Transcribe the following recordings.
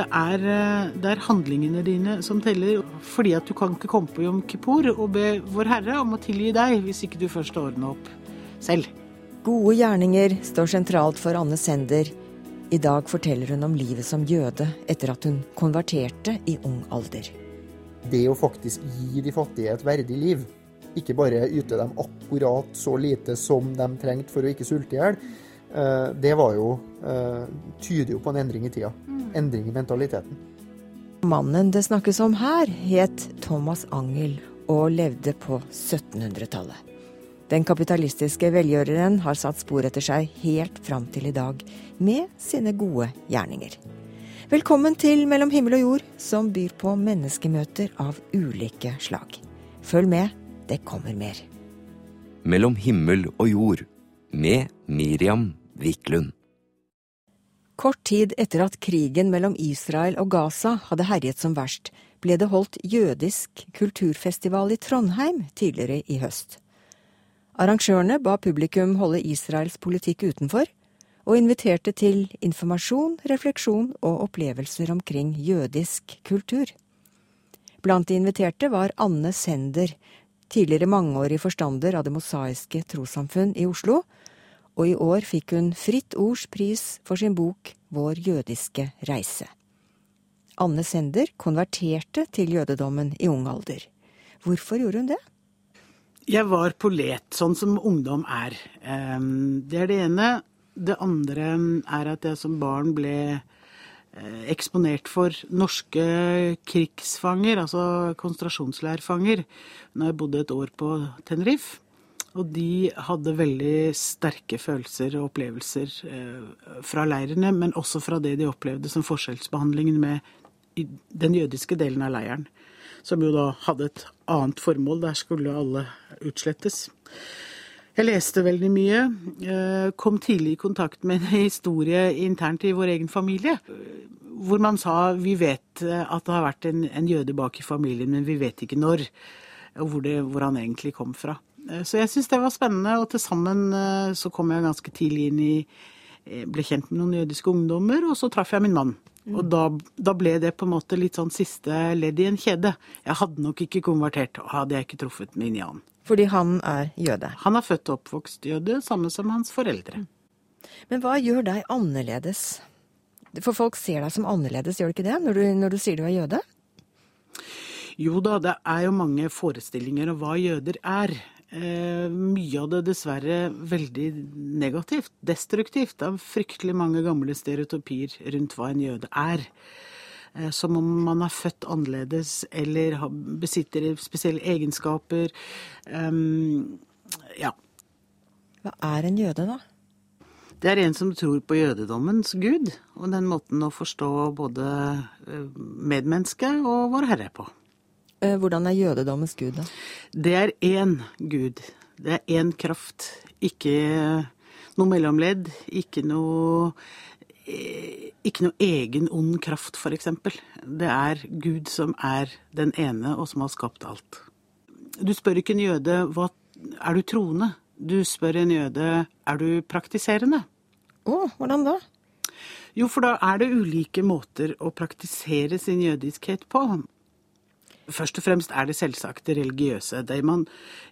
Det er, eh, det er, handlingene dine som teller, fordi at du kan ikke komme på Jom Kippur og be Vår Herre om å tilgi deg, hvis ikke du først ordner opp selv. Gode gjerninger står sentralt for Anne Sender. I dag forteller hun om livet som jøde etter at hun konverterte i ung alder. Det å faktisk gi de fattige et verdig liv, ikke bare yte dem akkurat så lite som de trengte for å ikke sulte i hjel, det var jo, eh, tyder jo på en endring i tida. Endring i mentaliteten. Mannen det snakkes om her, het Thomas Angel og levde på 1700-tallet. Den kapitalistiske velgjøreren har satt spor etter seg helt fram til i dag, med sine gode gjerninger. Velkommen til Mellom himmel og jord, som byr på menneskemøter av ulike slag. Følg med, det kommer mer. Mellom himmel og jord, med Miriam Wiklund. Kort tid etter at krigen mellom Israel og Gaza hadde herjet som verst, ble det holdt jødisk kulturfestival i Trondheim tidligere i høst. Arrangørene ba publikum holde Israels politikk utenfor, og inviterte til informasjon, refleksjon og opplevelser omkring jødisk kultur. Blant de inviterte var Anne Sender, tidligere mangeårig forstander av Det mosaiske trossamfunn i Oslo, og i år fikk hun Fritt Ords pris for sin bok Vår jødiske reise. Anne Sender konverterte til jødedommen i ung alder. Hvorfor gjorde hun det? Jeg var på let, sånn som ungdom er. Det er det ene. Det andre er at jeg som barn ble eh, eksponert for norske krigsfanger, altså konsentrasjonsleirfanger, når jeg bodde et år på Tenerife. Og de hadde veldig sterke følelser og opplevelser eh, fra leirene, men også fra det de opplevde som forskjellsbehandlingen med den jødiske delen av leiren som jo da hadde et annet formål. Der skulle alle utslettes. Jeg leste veldig mye. Eh, kom tidlig i kontakt med en historie internt i vår egen familie. Hvor man sa vi vet at det har vært en, en jøde bak i familien, men vi vet ikke når. Og hvor, hvor han egentlig kom fra. Eh, så jeg syns det var spennende, og til sammen eh, så kom jeg ganske tidlig inn i Ble kjent med noen jødiske ungdommer, og så traff jeg min mann. Mm. Og da, da, ble det på en måte litt sånn siste ledd i en kjede. Jeg hadde nok ikke konvertert, hadde jeg ikke truffet min Jan. Fordi han er jøde? Han er født og oppvokst jøde, samme som hans foreldre. Men hva gjør deg annerledes? For folk ser deg som annerledes, gjør de ikke det, når du, når du sier du er jøde? Jo da, det er jo mange forestillinger om hva jøder er. Eh, mye av det dessverre veldig negativt, destruktivt. Det er fryktelig mange gamle stereotypier rundt hva en jøde er. Eh, som om man er født annerledes eller besitter spesielle egenskaper. Um, ja. Hva er en jøde, da? Det er en som tror på jødedommens gud, og den måten å forstå både medmennesket og Vår Herre på. Eh, hvordan er jødedommens gud, da? Det er én gud. Det er én kraft. Ikke noe mellomledd. Ikke noe eh, ikke noe egen ond kraft, f.eks. Det er Gud som er den ene, og som har skapt alt. Du spør ikke en jøde hva er du troende. Du spør en jøde er du praktiserende. Å, oh, hvordan da? Jo, for da er det ulike måter å praktisere sin jødiskhet på. Først og fremst er det selvsagt det religiøse, det man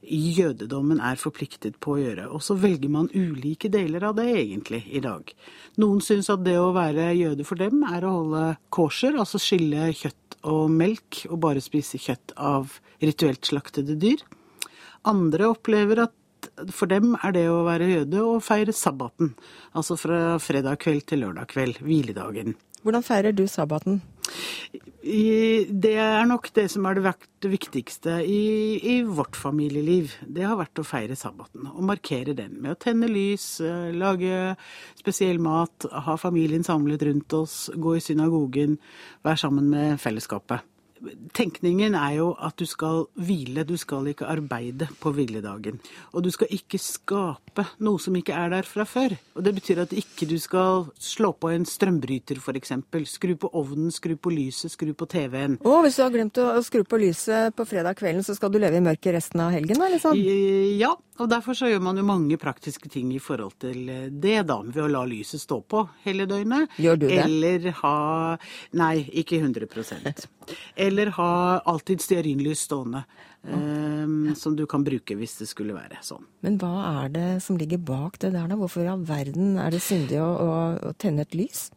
i jødedommen er forpliktet på å gjøre. Og så velger man ulike deler av det egentlig i dag. Noen syns at det å være jøde for dem er å holde kosher, altså skille kjøtt og melk, og bare spise kjøtt av rituelt slaktede dyr. Andre opplever at for dem er det å være jøde å feire sabbaten, altså fra fredag kveld til lørdag kveld, hviledagen. Hvordan feirer du sabbaten? Det er nok det som har vært det viktigste i, i, vårt familieliv. Det har vært å feire sabbaten og markere den med å tenne lys, eh, lage spesiell mat, ha familien samlet rundt oss, gå i synagogen, være sammen med fellesskapet. Tenkningen er jo at du skal hvile, du skal ikke arbeide på hviledagen. Og du skal ikke skape noe som ikke er der fra før. Og det betyr at ikke du skal slå på en strømbryter, f.eks. Skru på ovnen, skru på lyset, skru på TV-en. Og hvis du har glemt å skru på lyset på fredag kvelden, så skal du leve i mørket resten av helgen, eller sånn? Ja, og derfor så gjør man jo mange praktiske ting i forhold til det, da. Ved å la lyset stå på hele døgnet. Gjør du det? Eller ha Nei, ikke 100 Eller ha alltid stearinlys stående. Um, som du kan bruke hvis det skulle være sånn. Men hva er det som ligger bak det der, da? Hvorfor i all verden er det syndig å, å, å tenne et lys?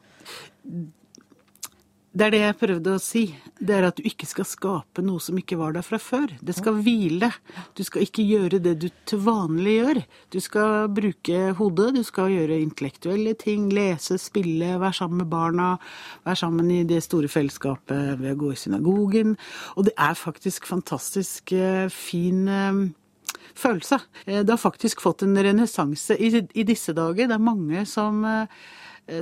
Det er det jeg prøvde å si. Det er at du ikke skal skape noe som ikke var der fra før. Det skal hvile. Du skal ikke gjøre det du til vanlig gjør. Du skal bruke hodet, du skal gjøre intellektuelle ting. Lese, spille, være sammen med barna. Være sammen i det store fellesskapet ved å gå i synagogen. Og det er faktisk fantastisk eh, fin eh, følelse. Eh, det har faktisk fått en renessanse i, disse dager. Det er mange som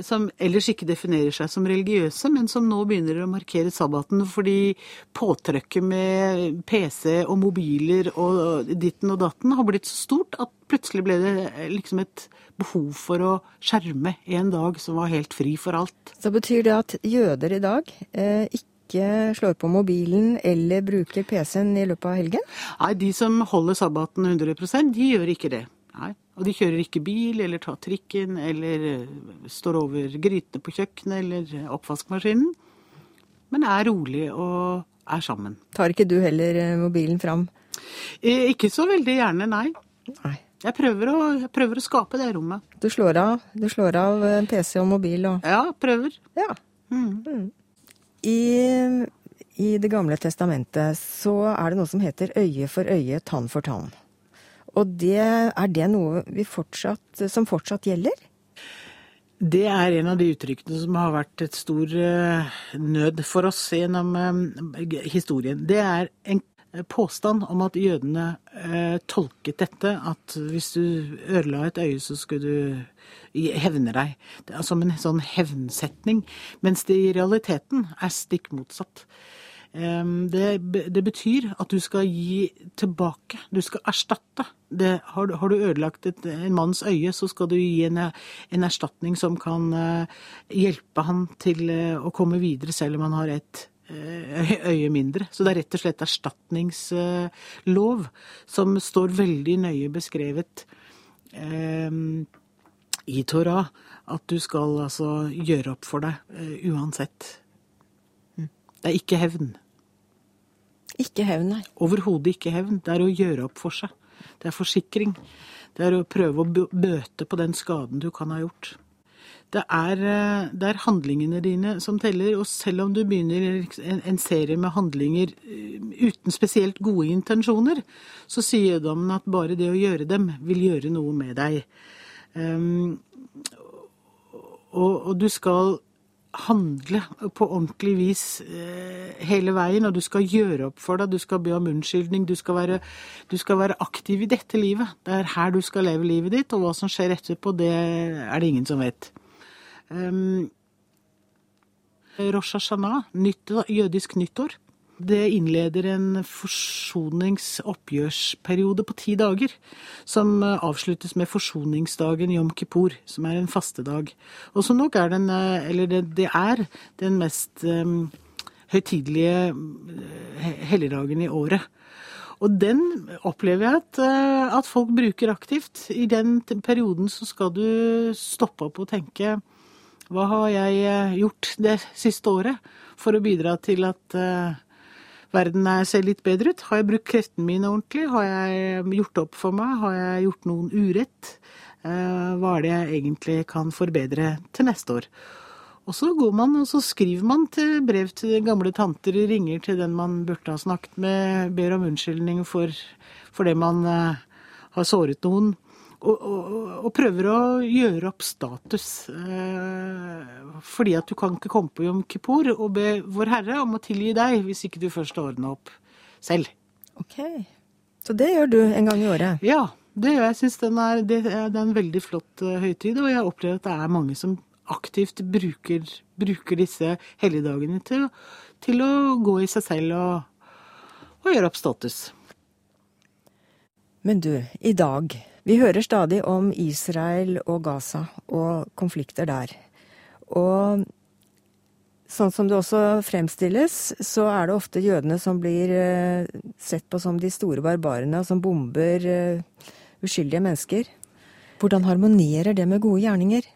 som ellers ikke definerer seg som religiøse, men som nå begynner å markere sabbaten fordi påtrykket med PC og mobiler og ditten og datten har blitt så stort at plutselig ble det eh, liksom et behov for å skjerme en dag som var helt fri for alt. Så betyr det at jøder i dag eh, ikke slår på mobilen eller bruker PC-en i løpet av helgen? Nei, de som holder sabbaten 100% de gjør ikke det. Nei. Og de kjører ikke bil, eller tar trikken, eller eh, står over grytene på kjøkkenet, eller oppvaskmaskinen. Men er rolig og er sammen. Tar ikke du heller eh, mobilen fram? Eh, ikke så veldig gjerne, nei. nei. Jeg prøver, å, jeg prøver å skape det rommet. Du slår av, du slår av PC og mobil og Ja, prøver. Ja. Mm. Mm. I, I Det gamle testamentet så er det noe som heter øye for øye, tann for tann. Og det, er det noe fortsatt, som fortsatt gjelder? Det er en av de uttrykkene som har vært et stor eh, nød for oss gjennom eh, historien. Det er en påstand om at jødene eh, tolket dette, at hvis du ødela et øye, så skulle du hevne deg. Som en sånn hevnsetning. Mens det i realiteten er stikk motsatt. Det, det, betyr at du skal gi tilbake. Du skal erstatte. Det, har, du, har, du, ødelagt et, en manns øye, så skal du gi en, en erstatning som kan uh, hjelpe han til uh, å komme videre, selv om han har et uh, øye mindre. Så det er rett og slett erstatningslov som står veldig nøye beskrevet i Torah. At du skal altså gjøre opp for deg uansett. Det er ikke hevn. Ikke hevn, nei. Overhodet ikke hevn. Det er å gjøre opp for seg. Det er forsikring. Det er å prøve å bøte på den skaden du kan ha gjort. Det er, eh, det er handlingene dine som teller, og selv om du begynner en, serie med handlinger eh, uten spesielt gode intensjoner, så sier jødommen at bare det å gjøre dem vil gjøre noe med deg. Um, og, og du skal handle på ordentlig vis eh, hele veien, og du skal gjøre opp for deg, du skal be om unnskyldning, du skal, være, du skal være aktiv i dette livet. Det er her du skal leve livet ditt, og hva som skjer etterpå, det er det ingen som vet. Um, Rosh Hashanah, nytt, jødisk nyttår, det innleder en forsoningsoppgjørsperiode på ti dager, som eh, avsluttes med forsoningsdagen Jom Kippur, som er en fastedag. Og som nok er den, eh, eller det, det er, den mest um, høytidelige helligdagen i året. Og den opplever jeg at, at, folk bruker aktivt. I den perioden så skal du stoppe opp og tenke hva har jeg gjort det siste året for å bidra til at verden ser litt bedre ut? Har jeg brukt kreftene mine ordentlig? Har jeg gjort opp for meg? Har jeg gjort noen urett? Eh, hva er det jeg egentlig kan forbedre til neste år? Og så går man og så skriver man til brev til gamle tanter, ringer til den man burde ha snakket med, ber om unnskyldning for, for det man uh, har såret noen og, og, og, prøver å gjøre opp status. Eh, fordi at du kan ikke komme på Jom Kippur og be Vår Herre om å tilgi deg, hvis ikke du først ordner opp selv. Ok. Så det gjør du en gang i året? Ja, det gjør jeg. Jeg syns det, den, er en veldig flott uh, høytid, og jeg opplever at det er mange som aktivt bruker, bruker disse helligdagene til, til, å gå i seg selv og, og gjøre opp status. Men du, i dag Vi hører stadig om Israel og Gaza og konflikter der. Og sånn som det også fremstilles, så er det ofte jødene som blir eh, sett på som de store barbarene, som bomber eh, uskyldige mennesker. Hvordan harmonerer det med gode gjerninger?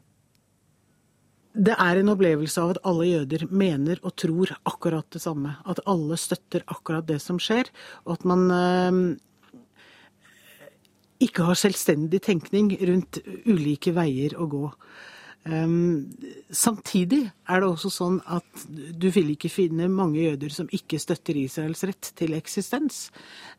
Det er en opplevelse av at alle jøder mener og tror akkurat det samme. At alle støtter akkurat det som skjer, og at man øh, ikke har selvstendig tenkning rundt ulike veier å gå. Um, samtidig er det også sånn at du vil ikke finne mange jøder som ikke støtter Israels rett til eksistens,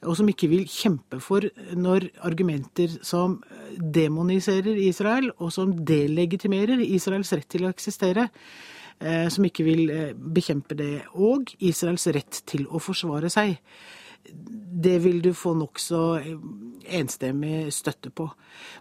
og som ikke vil kjempe for når argumenter som demoniserer Israel, og som delegitimerer Israels rett til å eksistere, uh, som ikke vil uh, bekjempe det, og Israels rett til å forsvare seg det vil du få nokså enstemmig støtte på.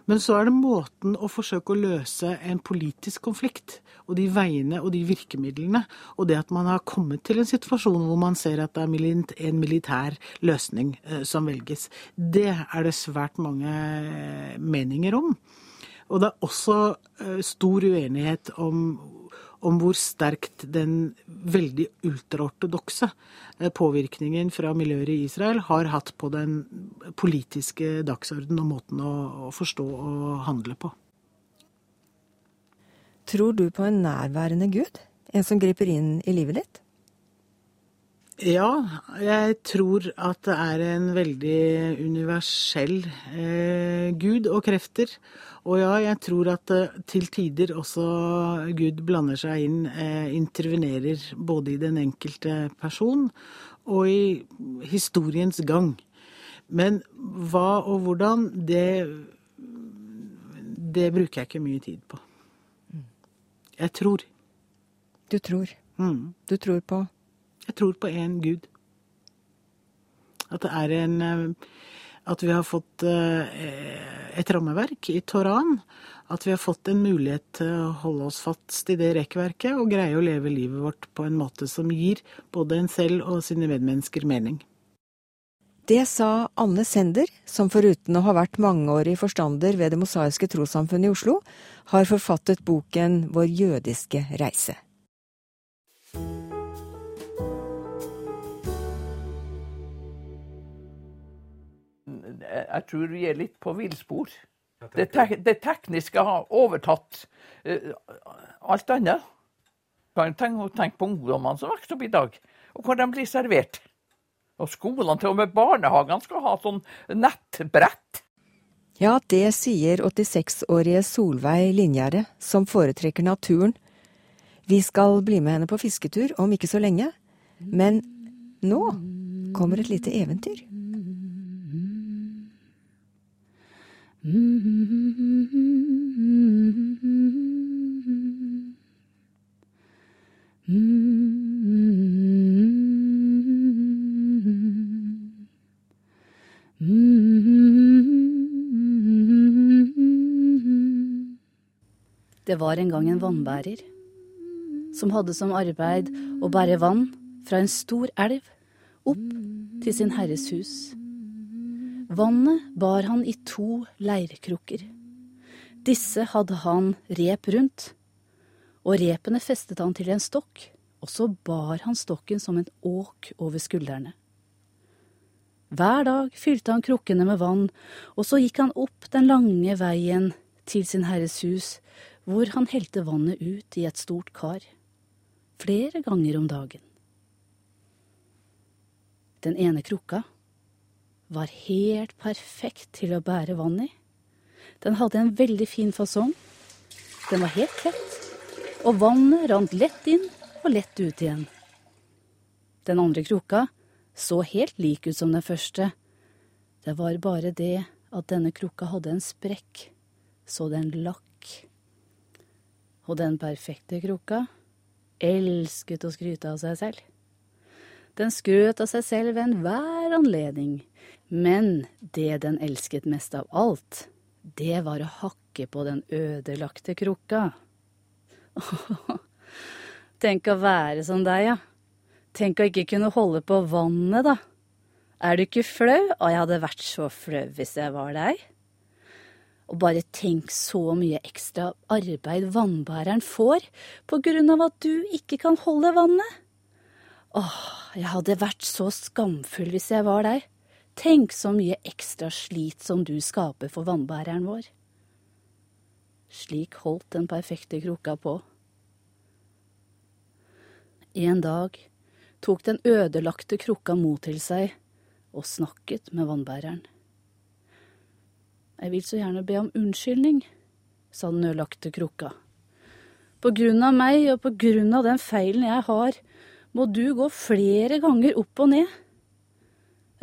Men så er det måten å forsøke å løse en politisk konflikt, og de veiene og de virkemidlene, og det at man har kommet til en situasjon hvor man ser at det er en militær løsning eh, som velges. Det er det svært mange eh, meninger om. Og det er også eh, stor uenighet om om hvor sterkt den veldig ultraortodokse eh, påvirkningen fra miljøer i Israel har hatt på den politiske dagsorden og måten å forstå og handle på. Tror du på en nærværende Gud? En som griper inn i livet ditt? Ja, jeg tror at det er en veldig universell eh, gud og krefter. Og ja, jeg tror at uh, til tider også Gud blander seg inn, uh, intervenerer både i den enkelte person og i historiens gang. Men hva og hvordan, det, det bruker jeg ikke mye tid på. Jeg tror. Du tror. Mm. Du tror på? Jeg tror på én Gud. At det er en uh, at vi har fått eh, et rammeverk i Toran. At vi har fått en mulighet til å holde oss fast i det rekkverket og greie å leve livet vårt på en måte som gir både en selv og sine medmennesker mening. Det sa Anne Sender, som foruten å ha vært mangeårig forstander ved Det mosaiske trossamfunnet i Oslo, har forfattet boken Vår jødiske reise. Jeg tror vi er litt på villspor. Det, te det, tekniske har overtatt uh, alt annet. Kan tenke, tenke på ungdommene som vokser opp i dag, og hvor de blir servert. Og skolene, til og med barnehagene, skal ha sånn nettbrett. Ja, det sier 86-årige Solveig Linjære, som foretrekker naturen. Vi skal bli med henne på fisketur om ikke så lenge, men nå kommer et lite eventyr. Det var en gang en vannbærer som hadde som arbeid å bære vann fra en stor elv opp til sin herres hus. Vannet bar han i to leirkrukker. Disse hadde han rep rundt, og repene festet han til en stokk, og så bar han stokken som en åk over skuldrene. Hver dag fylte han krukkene med vann, og så gikk han opp den lange veien til sin herres hus, hvor han helte vannet ut i et stort kar, flere ganger om dagen. Den ene krukka var helt perfekt til å bære vann i. Den hadde en veldig fin fasong. Den var helt tett, og vannet rant lett inn og lett ut igjen. Den andre krukka så helt lik ut som den første. Det var bare det at denne krukka hadde en sprekk, så den lakk. Og den perfekte krukka elsket å skryte av seg selv. Den skrøt av seg selv ved enhver anledning, men det den elsket mest av alt, det var å hakke på den ødelagte krukka. Tenk å være som deg, ja. Tenk å ikke kunne holde på vannet, da. Er du ikke flau? Å, jeg hadde vært så flau hvis jeg var deg. Og bare tenk så mye ekstra arbeid vannbæreren får på grunn av at du ikke kan holde vannet. Åh, jeg hadde vært så skamfull hvis jeg var deg. Tenk så mye ekstra slit som du skaper for vannbæreren vår. Slik holdt den perfekte krukka på. En dag tok den ødelagte krukka mot til seg og snakket med vannbæreren. Jeg vil så gjerne be om unnskyldning, sa den ødelagte krukka. På grunn av meg og på grunn av den feilen jeg har, må du gå flere ganger opp og ned.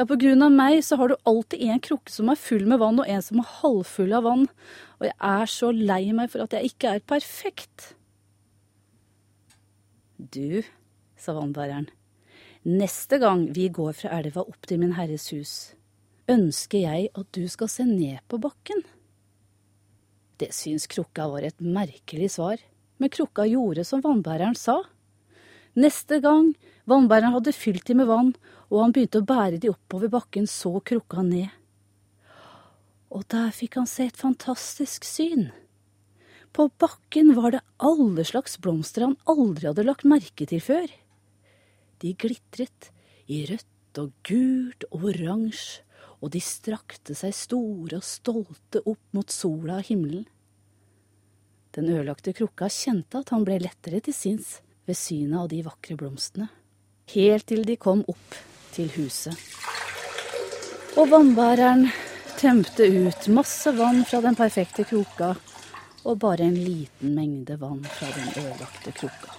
Ja, på grunn av meg så har du alltid en krukke som er full med vann, og en som er halvfull av vann, og jeg er så lei meg for at jeg ikke er perfekt. Du, sa vannbæreren, neste gang vi går fra elva opp til Min Herres hus, ønsker jeg at du skal se ned på bakken. Det syns krukka var et merkelig svar, men krukka gjorde som vannbæreren sa. Neste gang vannbæreren hadde fylt dem med vann, og han begynte å bære de oppover bakken, så krukka ned. Og der fikk han se et fantastisk syn. På bakken var det alle slags blomster han aldri hadde lagt merke til før. De glitret i rødt og gult og oransje, og de strakte seg store og stolte opp mot sola og himmelen. Den ødelagte krukka kjente at han ble lettere til sinns ved synet av de vakre blomstene, helt til de kom opp til huset. Og vannbæreren tømte ut masse vann fra den perfekte kroka, og bare en liten mengde vann fra den ødelagte kroka.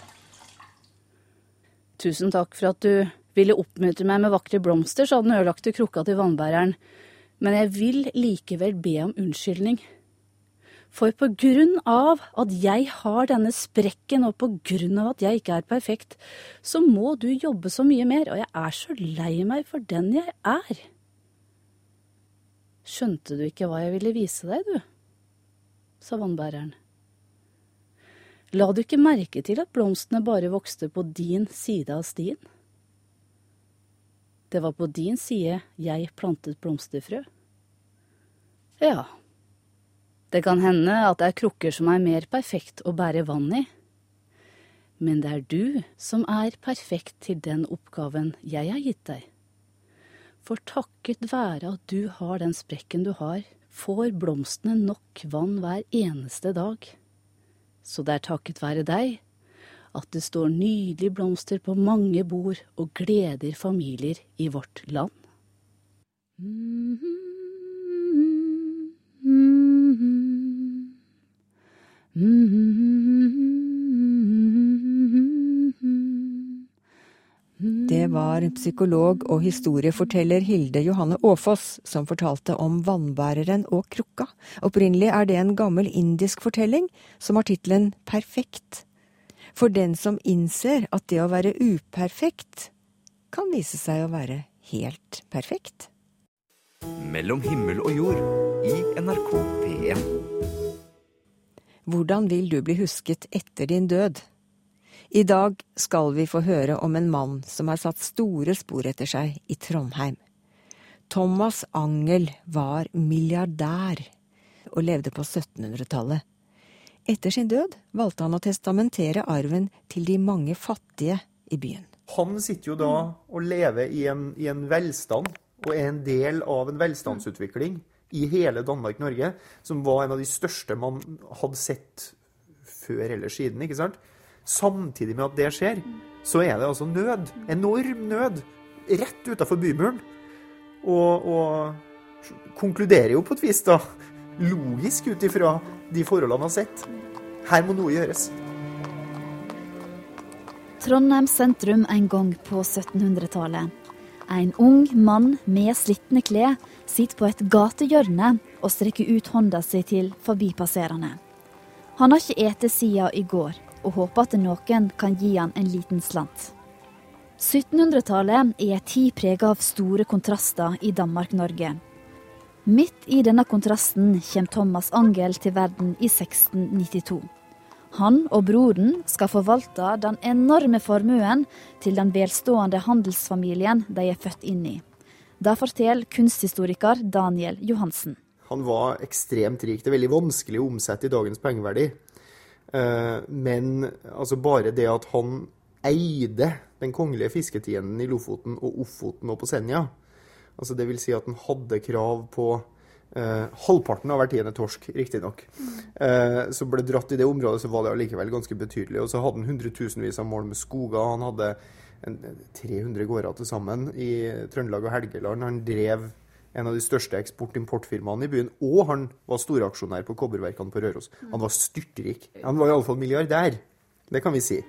Tusen takk for at du ville oppmuntre meg med vakre blomster, sa den ødelagte krukka til vannbæreren, men jeg vil likevel be om unnskyldning. For på grunn av at jeg har denne sprekken, og på grunn av at jeg ikke er perfekt, så må du jobbe så mye mer, og jeg er så lei meg for den jeg er. Skjønte du ikke hva jeg ville vise deg, du? sa vannbæreren. La du ikke merke til at blomstene bare vokste på din side av stien? Det var på din side jeg plantet blomsterfrø. Ja, det kan hende at det er krukker som er mer perfekt å bære vann i, men det er du som er perfekt til den oppgaven jeg har gitt deg. For takket være at du har den sprekken du har, får blomstene nok vann hver eneste dag. Så det er takket være deg at det står nydelige blomster på mange bord og gleder familier i vårt land. Det var psykolog og historieforteller Hilde Johanne Aafoss som fortalte om vannbæreren og krukka. Opprinnelig er det en gammel indisk fortelling som har tittelen Perfekt. For den som innser at det å være uperfekt kan vise seg å være helt perfekt. Mellom himmel og jord i NRK P1. Hvordan vil du bli husket etter din død? I dag skal vi få høre om en mann som har satt store spor etter seg i Trondheim. Thomas Angel var milliardær og levde på 1700-tallet. Etter sin død valgte han å testamentere arven til de mange fattige i byen. Han sitter jo da og lever i en, i en velstand, og er en del av en velstandsutvikling i hele Danmark-Norge, som var en av de største man hadde sett før eller siden. ikke sant? Samtidig med at det skjer, så er det altså nød. Enorm nød. Rett utafor bymuren. Og, og konkluderer jo på et vis, da, logisk ut ifra de forholdene han har sett. Her må noe gjøres. Trondheim sentrum en gang på 1700-tallet. En ung mann med slitne klær sitter på et gatehjørne og strekker ut hånda si til forbipasserende. Han har ikke ete siden i går, og håper at noen kan gi han en liten slant. 1700-tallet er en tid prega av store kontraster i Danmark-Norge. Midt i denne kontrasten kommer Thomas Angel til verden i 1692. Han og broren skal forvalte den enorme formuen til den velstående handelsfamilien de er født inn i. Det forteller kunsthistoriker Daniel Johansen. Han var ekstremt rik. Det er veldig vanskelig å omsette i dagens pengeverdi. Eh, men altså bare det at han eide den kongelige fisketienden i Lofoten og Ofoten og på Senja, altså det vil si at han hadde krav på Eh, halvparten av hver tiende torsk, riktignok, eh, som ble dratt i det området, så var det allikevel ganske betydelig. Og så hadde han hundretusenvis av mål med skoger. Han hadde en, 300 gårder til sammen i Trøndelag og Helgeland. Han drev en av de største eksport-importfirmaene i byen, og han var storaksjonær på kobberverkene på Røros. Han var styrtrik. Han var iallfall milliardær. Det kan vi si.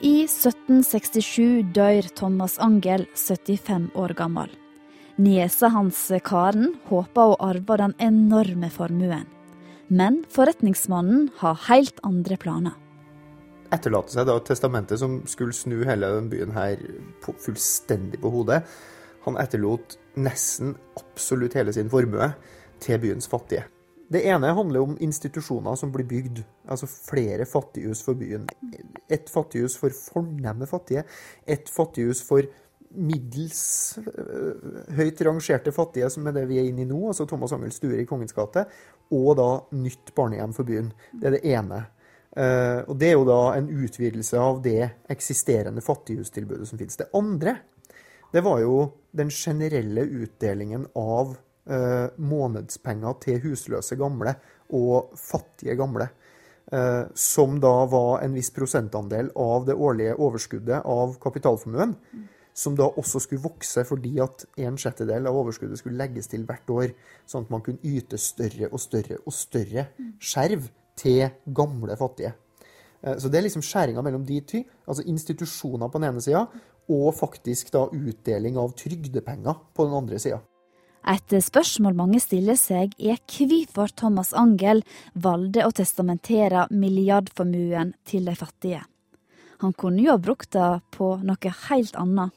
I 1767 dør Thomas Angell, 75 år gammel. Niesa hans Karen håper å arve den enorme formuen. Men forretningsmannen har helt andre planer. Etterlater seg da et som skulle snu hele den byen her fullstendig på hodet. Han etterlot nesten absolutt hele sin formue til byens fattige. Det ene handler om institusjoner som blir bygd. Altså flere fattighus for byen. Et fattighus for fornemme fattige. Et fattighus for middels øh, høyt rangerte fattige, som er det vi er inne i nå, altså Thomas Angell Sture i Kongens gate, og da nytt barnehjem for byen. Det er det ene. Uh, og det er jo da en utvidelse av det eksisterende fattighustilbudet som finnes. Det andre, det var jo den generelle utdelingen av uh, månedspenger til husløse gamle og fattige gamle. Som da var en viss prosentandel av det årlige overskuddet av kapitalformuen. Som da også skulle vokse fordi at en sjettedel av overskuddet skulle legges til hvert år, sånn at man kunne yte større og større og større skjerv til gamle fattige. Eh, så det er liksom skjæringa mellom de ty, altså institusjoner på den ene sida, og faktisk da utdeling av trygdepenger på den andre sida. Et spørsmål mange stiller seg, er hvorfor Thomas Angell valgte å testamentere milliardformuen til de fattige. Han kunne jo ha brukt det på noe helt annet.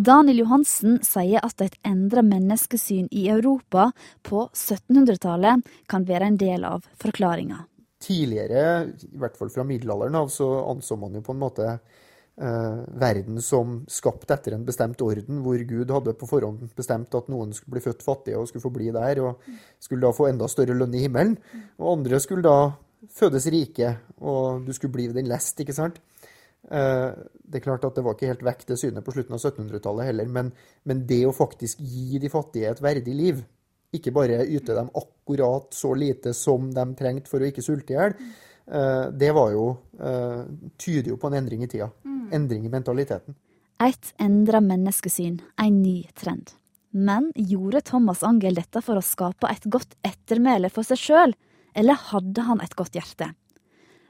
Daniel Johansen sier at et endra menneskesyn i Europa på 1700-tallet kan være en del av forklaringa. Tidligere, i hvert fall fra middelalderen av, så anså man jo på en måte eh, verden som skapt etter en bestemt orden, hvor Gud hadde på forhånd bestemt at noen skulle bli født fattige og skulle få bli der, og skulle da få enda større lønn i himmelen. Og andre skulle da fødes rike, og du skulle bli den lest, ikke sant. Eh, det er klart at det var ikke helt vekk det synet på slutten av 1700-tallet heller, men, men, det å faktisk gi de fattige et verdig liv, ikke bare yte dem akkurat så lite som de trengte for å ikke sulte i hjel, eh, det var jo eh, tyder jo på en endring i tida. Mm. Endring i mentaliteten. Et endra menneskesyn, en ny trend. Men gjorde Thomas Angell dette for å skape et godt ettermæle for seg sjøl, eller hadde han et godt hjerte?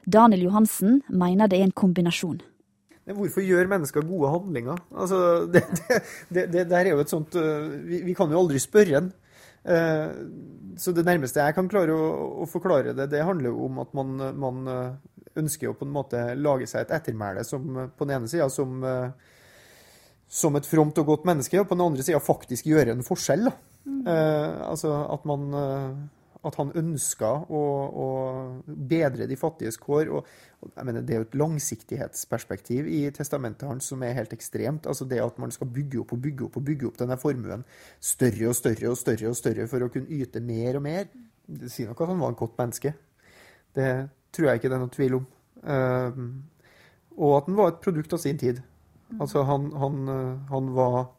Daniel Johansen mener det er en kombinasjon. Hvorfor gjør mennesker gode handlinger? Altså, det, det, det, det er jo et sånt øh, vi, vi, kan jo aldri spørre en. Eh, så det nærmeste jeg kan klare å, å forklare det, det handler jo om at man, man, øh, ønsker å på en måte lage seg et ettermæle som på den ene sida som, som et fromt og godt menneske, og på den andre sida faktisk gjøre en forskjell. Mm. Eh, altså at man at han ønska å, å, bedre de fattiges kår. Og, jeg mener, Det er jo et langsiktighetsperspektiv i testamentet hans som er helt ekstremt. altså Det at man skal bygge opp og bygge opp og bygge opp denne formuen større og større og større og større for å kunne yte mer og mer. Det sier nok at han var en godt menneske. Det tror jeg ikke det er noe tvil om. Uh, og at han var et produkt av sin tid. Altså, han, han, han var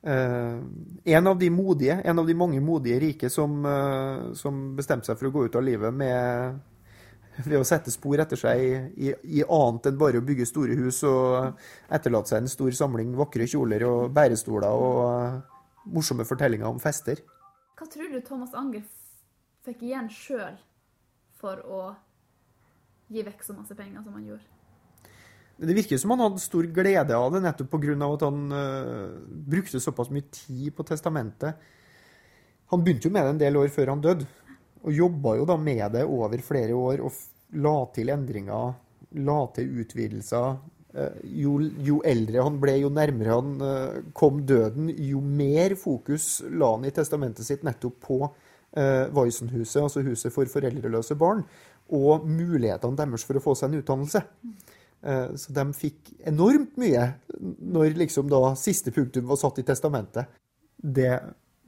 Uh, en av de modige, en av de mange modige rike som, uh, som bestemte seg for å gå ut av livet med, ved å sette spor etter seg i, i, annet enn bare å bygge store hus og etterlate seg en stor samling vakre kjoler og bærestoler og uh, morsomme fortellinger om fester. Hva tror du Thomas Anger fikk igjen sjøl for å gi vekk så masse penger som han gjorde? Det virker som han hadde stor glede av det, nettopp pga. at han uh, brukte såpass mye tid på testamentet. Han begynte jo med det en del år før han døde, og jobba jo da med det over flere år og la til endringer, la til utvidelser. Uh, jo, jo, eldre han ble, jo nærmere han uh, kom døden, jo mer fokus la han i testamentet sitt nettopp på uh, Weissenhuset, altså Huset for foreldreløse barn, og mulighetene deres for å få seg en utdannelse. Så de fikk enormt mye når liksom da siste punktum var satt i testamentet. Det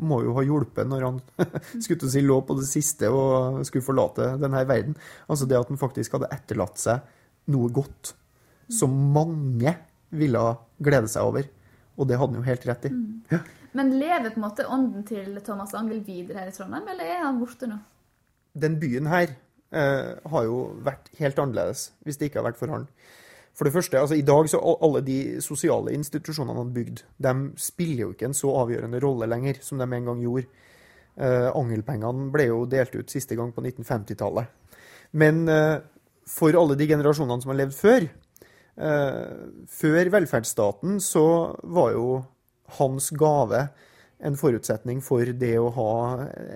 må jo ha hjulpet når han skulle si lå på det siste og skulle forlate denne verden. Altså det at han faktisk hadde etterlatt seg noe godt som mange ville glede seg over. Og det hadde han jo helt rett i. Ja. Men lever på en måte ånden til Thomas Angell videre her i Trondheim, eller er han borte nå? Den byen her eh, har jo vært helt annerledes hvis det ikke har vært for han. For det første, altså I dag så alle de sosiale institusjonene han bygd, de spiller jo ikke en så avgjørende rolle lenger som de en gang gjorde. Eh, Angelpengene ble jo delt ut siste gang på 1950-tallet. Men eh, for alle de generasjonene som har levd før, eh, før velferdsstaten, så var jo hans gave en forutsetning for det å ha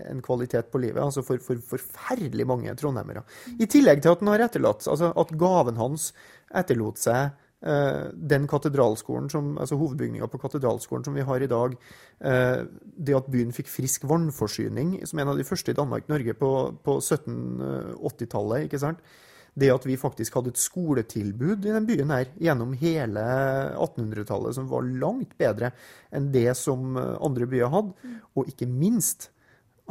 en kvalitet på livet. altså For forferdelig mange trondheimere. I tillegg til at han har etterlatt, altså at gaven hans etterlot seg eh, den katedralskolen som, altså hovedbygninga på katedralskolen som vi har i dag. Eh, det at byen fikk frisk vannforsyning, som en av de første i Danmark-Norge på, på 1780-tallet. ikke sant? det at vi faktisk hadde et skoletilbud i den byen her gjennom hele 1800-tallet som var langt bedre enn det som andre byer hadde, og ikke minst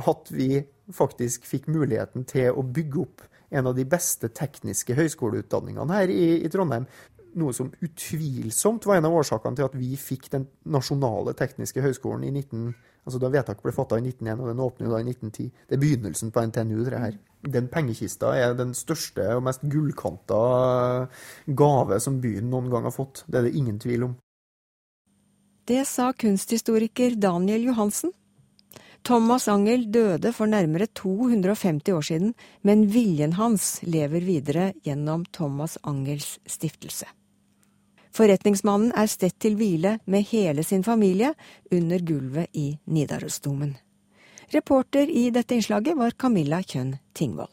at vi faktisk fikk muligheten til å bygge opp en av de beste tekniske høyskoleutdanningene her i, i Trondheim. Noe som utvilsomt var en av årsakene til at vi fikk den nasjonale tekniske høyskolen i 19, altså da vedtaket ble fatta i 1901, og den åpner da i 1910. Det er begynnelsen på NTNU, det her. Den pengekista er den største og mest gullkanta gave som byen noen gang har fått. Det er det ingen tvil om. Det sa kunsthistoriker Daniel Johansen. Thomas Angel døde for nærmere 250 år siden, men viljen hans lever videre gjennom Thomas Angels stiftelse. Forretningsmannen er stedt til hvile med hele sin familie under gulvet i Nidarosdomen. Reporter i dette innslaget var Camilla Kjønn Tingvoll.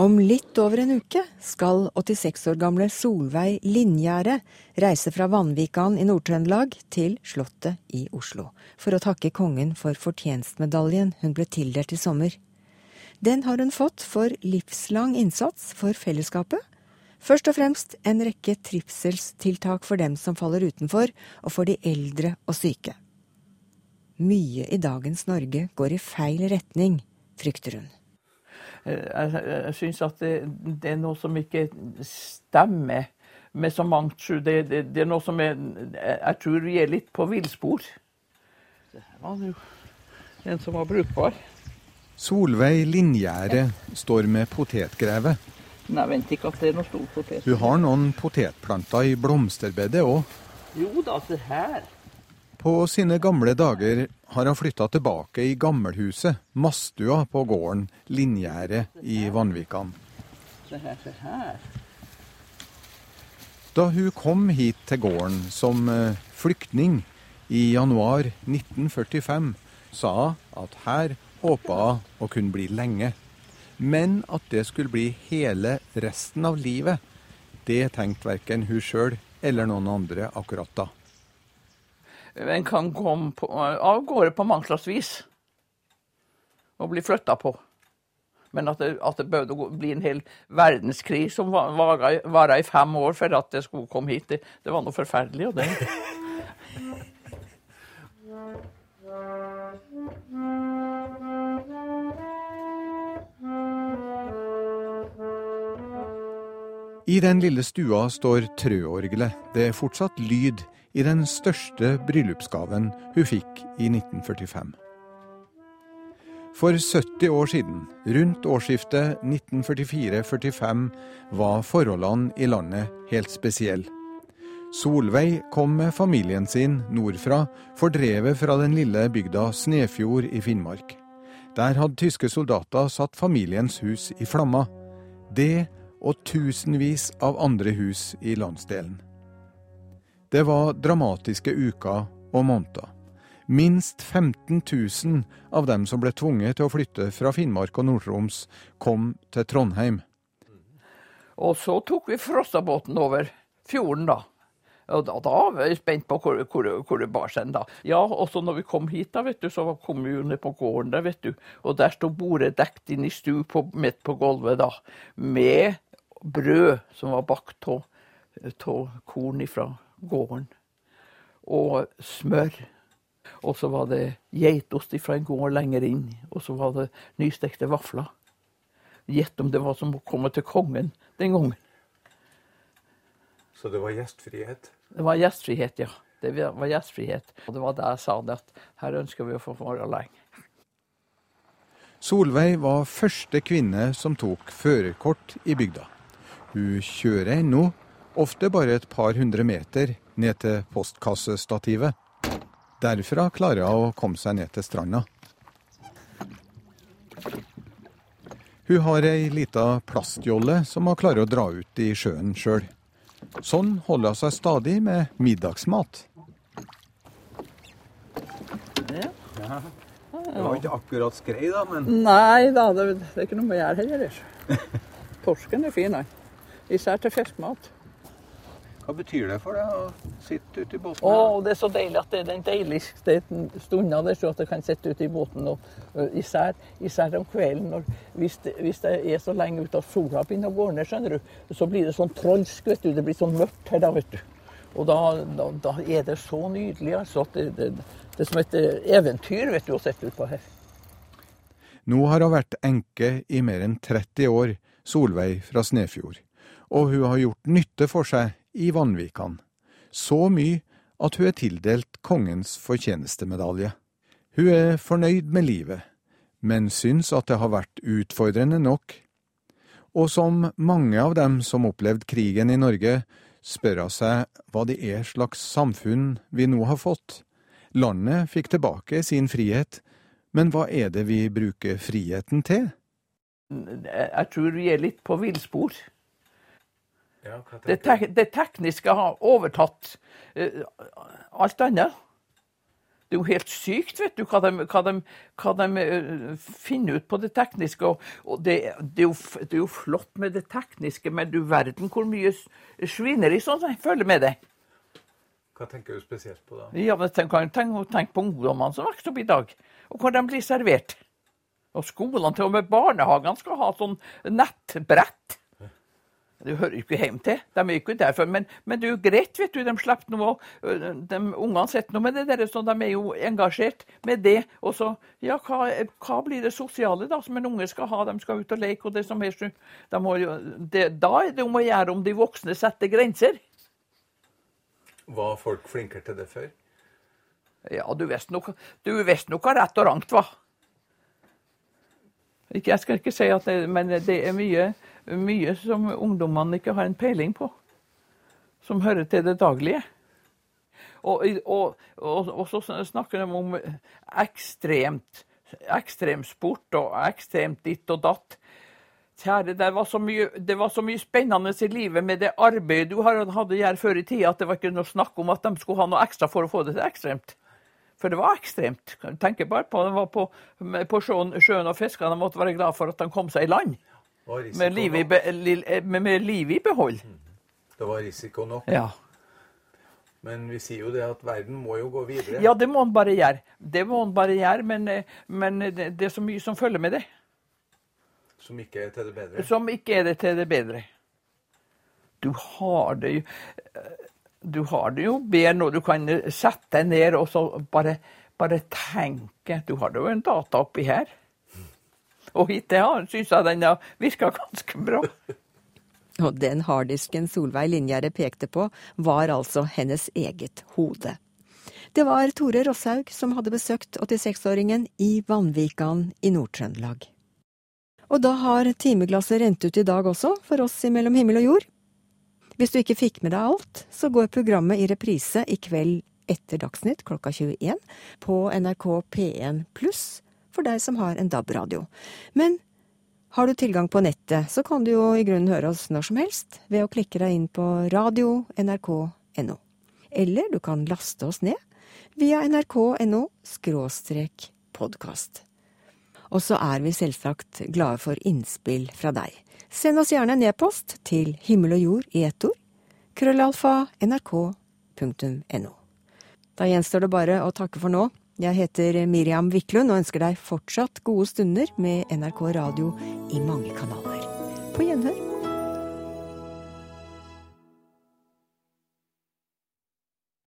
Om litt over en uke skal 86 år gamle Solveig Linjære reise fra Vanvikan i Nord-Trøndelag til Slottet i Oslo for å takke kongen for fortjenstmedaljen hun ble tildelt i sommer. Den har hun fått for livslang innsats for fellesskapet. Først og fremst en rekke trivselstiltak for dem som faller utenfor, og for de eldre og syke. Mye i dagens Norge går i feil retning, frykter hun. Eh, jeg, jeg syns at det, det, er noe som ikke stemmer med så mangt. Det, det, det, er noe som er, jeg tror vi er litt på villspor. Det var jo en som var brukbar. Solveig Lingjerde står med potetgreve. Nei, vent ikke at det er noe stor potet. Hun har noen potetplanter i blomsterbedet òg. Jo da, se her. På sine gamle dager har han flytta tilbake i gammelhuset, Mastua på gården Linngjerdet i Vanvikan. Da hun kom hit til gården som eh, flyktning i januar 1945, sa hun at her håpa hun å kunne bli lenge. Men at det skulle bli hele resten av livet, det tenkte verken hun sjøl eller noen andre akkurat da en kan komme på, av gårde på mange slags vis og bli flytta på. Men at det, at det bød å bli en hel verdenskrig som vara i fem år for at det skulle komme hit, det, det var noe forferdelig. og det... I den lille stua står trøorgelet. Det er fortsatt lyd i den største bryllupsgaven hun fikk i 1945. For 70 år siden, rundt årsskiftet 1944-45, var forholdene i landet helt spesielle. Solveig kom med familien sin nordfra, fordrevet fra den lille bygda Snefjord i Finnmark. Der hadde tyske soldater satt familiens hus i flammer. Det og tusenvis av andre hus i landsdelen. Det var dramatiske uker og måneder. Minst 15 000 av dem som ble tvunget til å flytte fra Finnmark og Nord-Troms, kom til Trondheim. Og så tok vi Frossabåten over fjorden, da. Og da, da var jeg spent på hvor, hvor, hvor det bar seg. da. Ja, og så når vi kom hit, da, vet du, så kom vi jo ned på gården der, vet du. Og der sto bordet dekt inn i stu på, midt på gulvet, da. Med brød som var bakt av korn ifra gården. Og smør. Og så var det geitost fra en gård lenger inn. Og så var det nystekte vafler. Gjett om det var som å komme til kongen den gangen. Så det var gjestfrihet? Det var gjestfrihet, ja. Det var gjestfrihet. Og det var da jeg sa det, at her ønsker vi å få være lenge. Solveig var første kvinne som tok førerkort i bygda. Hun kjører ennå, ofte bare et par hundre meter ned til postkassestativet. Derfra klarer hun å komme seg ned til stranda. Hun har ei lita plastjolle som hun klarer å dra ut i sjøen sjøl. Sånn holder hun seg stadig med middagsmat. Ja. Det var ikke akkurat skrei, da, men Nei da, det, er ikke noe med gjær heller. Torsken er fin, den. Især til fiskmat. Hva betyr det for deg å sitte ute i båten? Å, det er så deilig at det er den deiligste stunda det så at jeg kan sitte ute i båten. Og, uh, især, især om kvelden. Når, hvis, det, hvis det er så lenge ute at sola begynner å gå ned, skjønner du, så blir det sånn trolsk. vet du, Det blir sånn mørkt her da, vet du. Og da, da, da er det så nydelig altså, at det, det, det er som et eventyr vet du, å sitte utpå her. Nå har hun vært enke i mer enn 30 år, Solveig fra Snefjord. Og hun har gjort nytte for seg i Vanvikan. Så mye at hun er tildelt kongens fortjenestemedalje. Hun er fornøyd med livet, men syns at det har vært utfordrende nok. Og som mange av dem som opplevde krigen i Norge, spør hun seg hva det er slags samfunn vi nå har fått. Landet fikk tilbake sin frihet, men hva er det vi bruker friheten til? Jeg tror vi er litt på villspor. Ja, det, tek det, tekniske har overtatt uh, alt annet. Det er jo helt sykt, vet du, hva de, hva de, hva de uh, finner ut på det tekniske. Og, og det, det, er jo, det, er jo, flott med det tekniske, men du verden hvor mye svineri sånn jeg føler med det. Hva tenker du spesielt på da? Ja, men Tenk, tenk, tenk på ungdommene som vokser opp i dag, og hvor de blir servert. Og skolene, til og med barnehagene, skal ha sånn nettbrett. Det hører ikke hjem til. De er ikke derfor. Men, men det er jo greit, vet du. De slipper noe. De Ungene sitter nå med det der, så de er jo engasjert med det. Og så, ja, hva, hva, blir det sosiale da, som en unge skal ha? De skal ut og leke og det som helst. De må det, da er det om å gjøre om de voksne setter grenser. Var folk flinkere til det før? Ja, du visste nok, du visste nok hva rett og rangt var. Jeg skal ikke si at det, men det er mye mye som ungdommene ikke har en peiling på. Som hører til det daglige. Og, og, og, og så snakker de om ekstremt, ekstremsport og ekstremt ditt og datt. Kjære, det var, mye, det var, så mye, spennende i livet med det arbeidet du hadde her før i tida, at det var ikke noe snakk om at de skulle ha noe ekstra for å få det til ekstremt. For det var ekstremt. Tenk bare på de var på, på sjøen, sjøen og fiska. De måtte være glad for at de kom seg i land. Med livet i, med, med liv i behold. Mm. Det var risiko nok. Ja. Men vi sier jo det at verden må jo gå videre. Ja, det må den bare gjøre. Det må den bare gjøre, men, men det, det, er så mye som følger med det. Som ikke er til det bedre? Som ikke er det til det bedre. Du har det jo Du har det jo bedre når du kan sette deg ned og så bare, bare tenke. Du har det jo en data oppi her. Og hittil syns jeg den har virka ganske bra. Og den harddisken Solveig Linjære pekte på, var altså hennes eget hode. Det var Tore Rosshaug som hadde besøkt 86-åringen i Vanvikan i Nord-Trøndelag. Og da har timeglasset rent ut i dag også, for oss i Mellom himmel og jord. Hvis du ikke fikk med deg alt, så går programmet i reprise i kveld etter Dagsnytt klokka 21 på NRK P1 pluss for deg som har en DAB-radio. Men har du tilgang på nettet, så kan du jo i grunnen høre oss når som helst ved å klikke deg inn på radio.nrk.no. Eller du kan laste oss ned via nrk.no skråstrek podkast. Og så er vi selvsagt glade for innspill fra deg. Send oss gjerne en e-post til himmel og jord i ett ord, krøllalfa nrk.no. nrk.no. Da gjenstår det bare å takke for nå. Jeg heter Miriam Wiklund og ønsker deg fortsatt gode stunder med NRK Radio i mange kanaler. På gjenhør.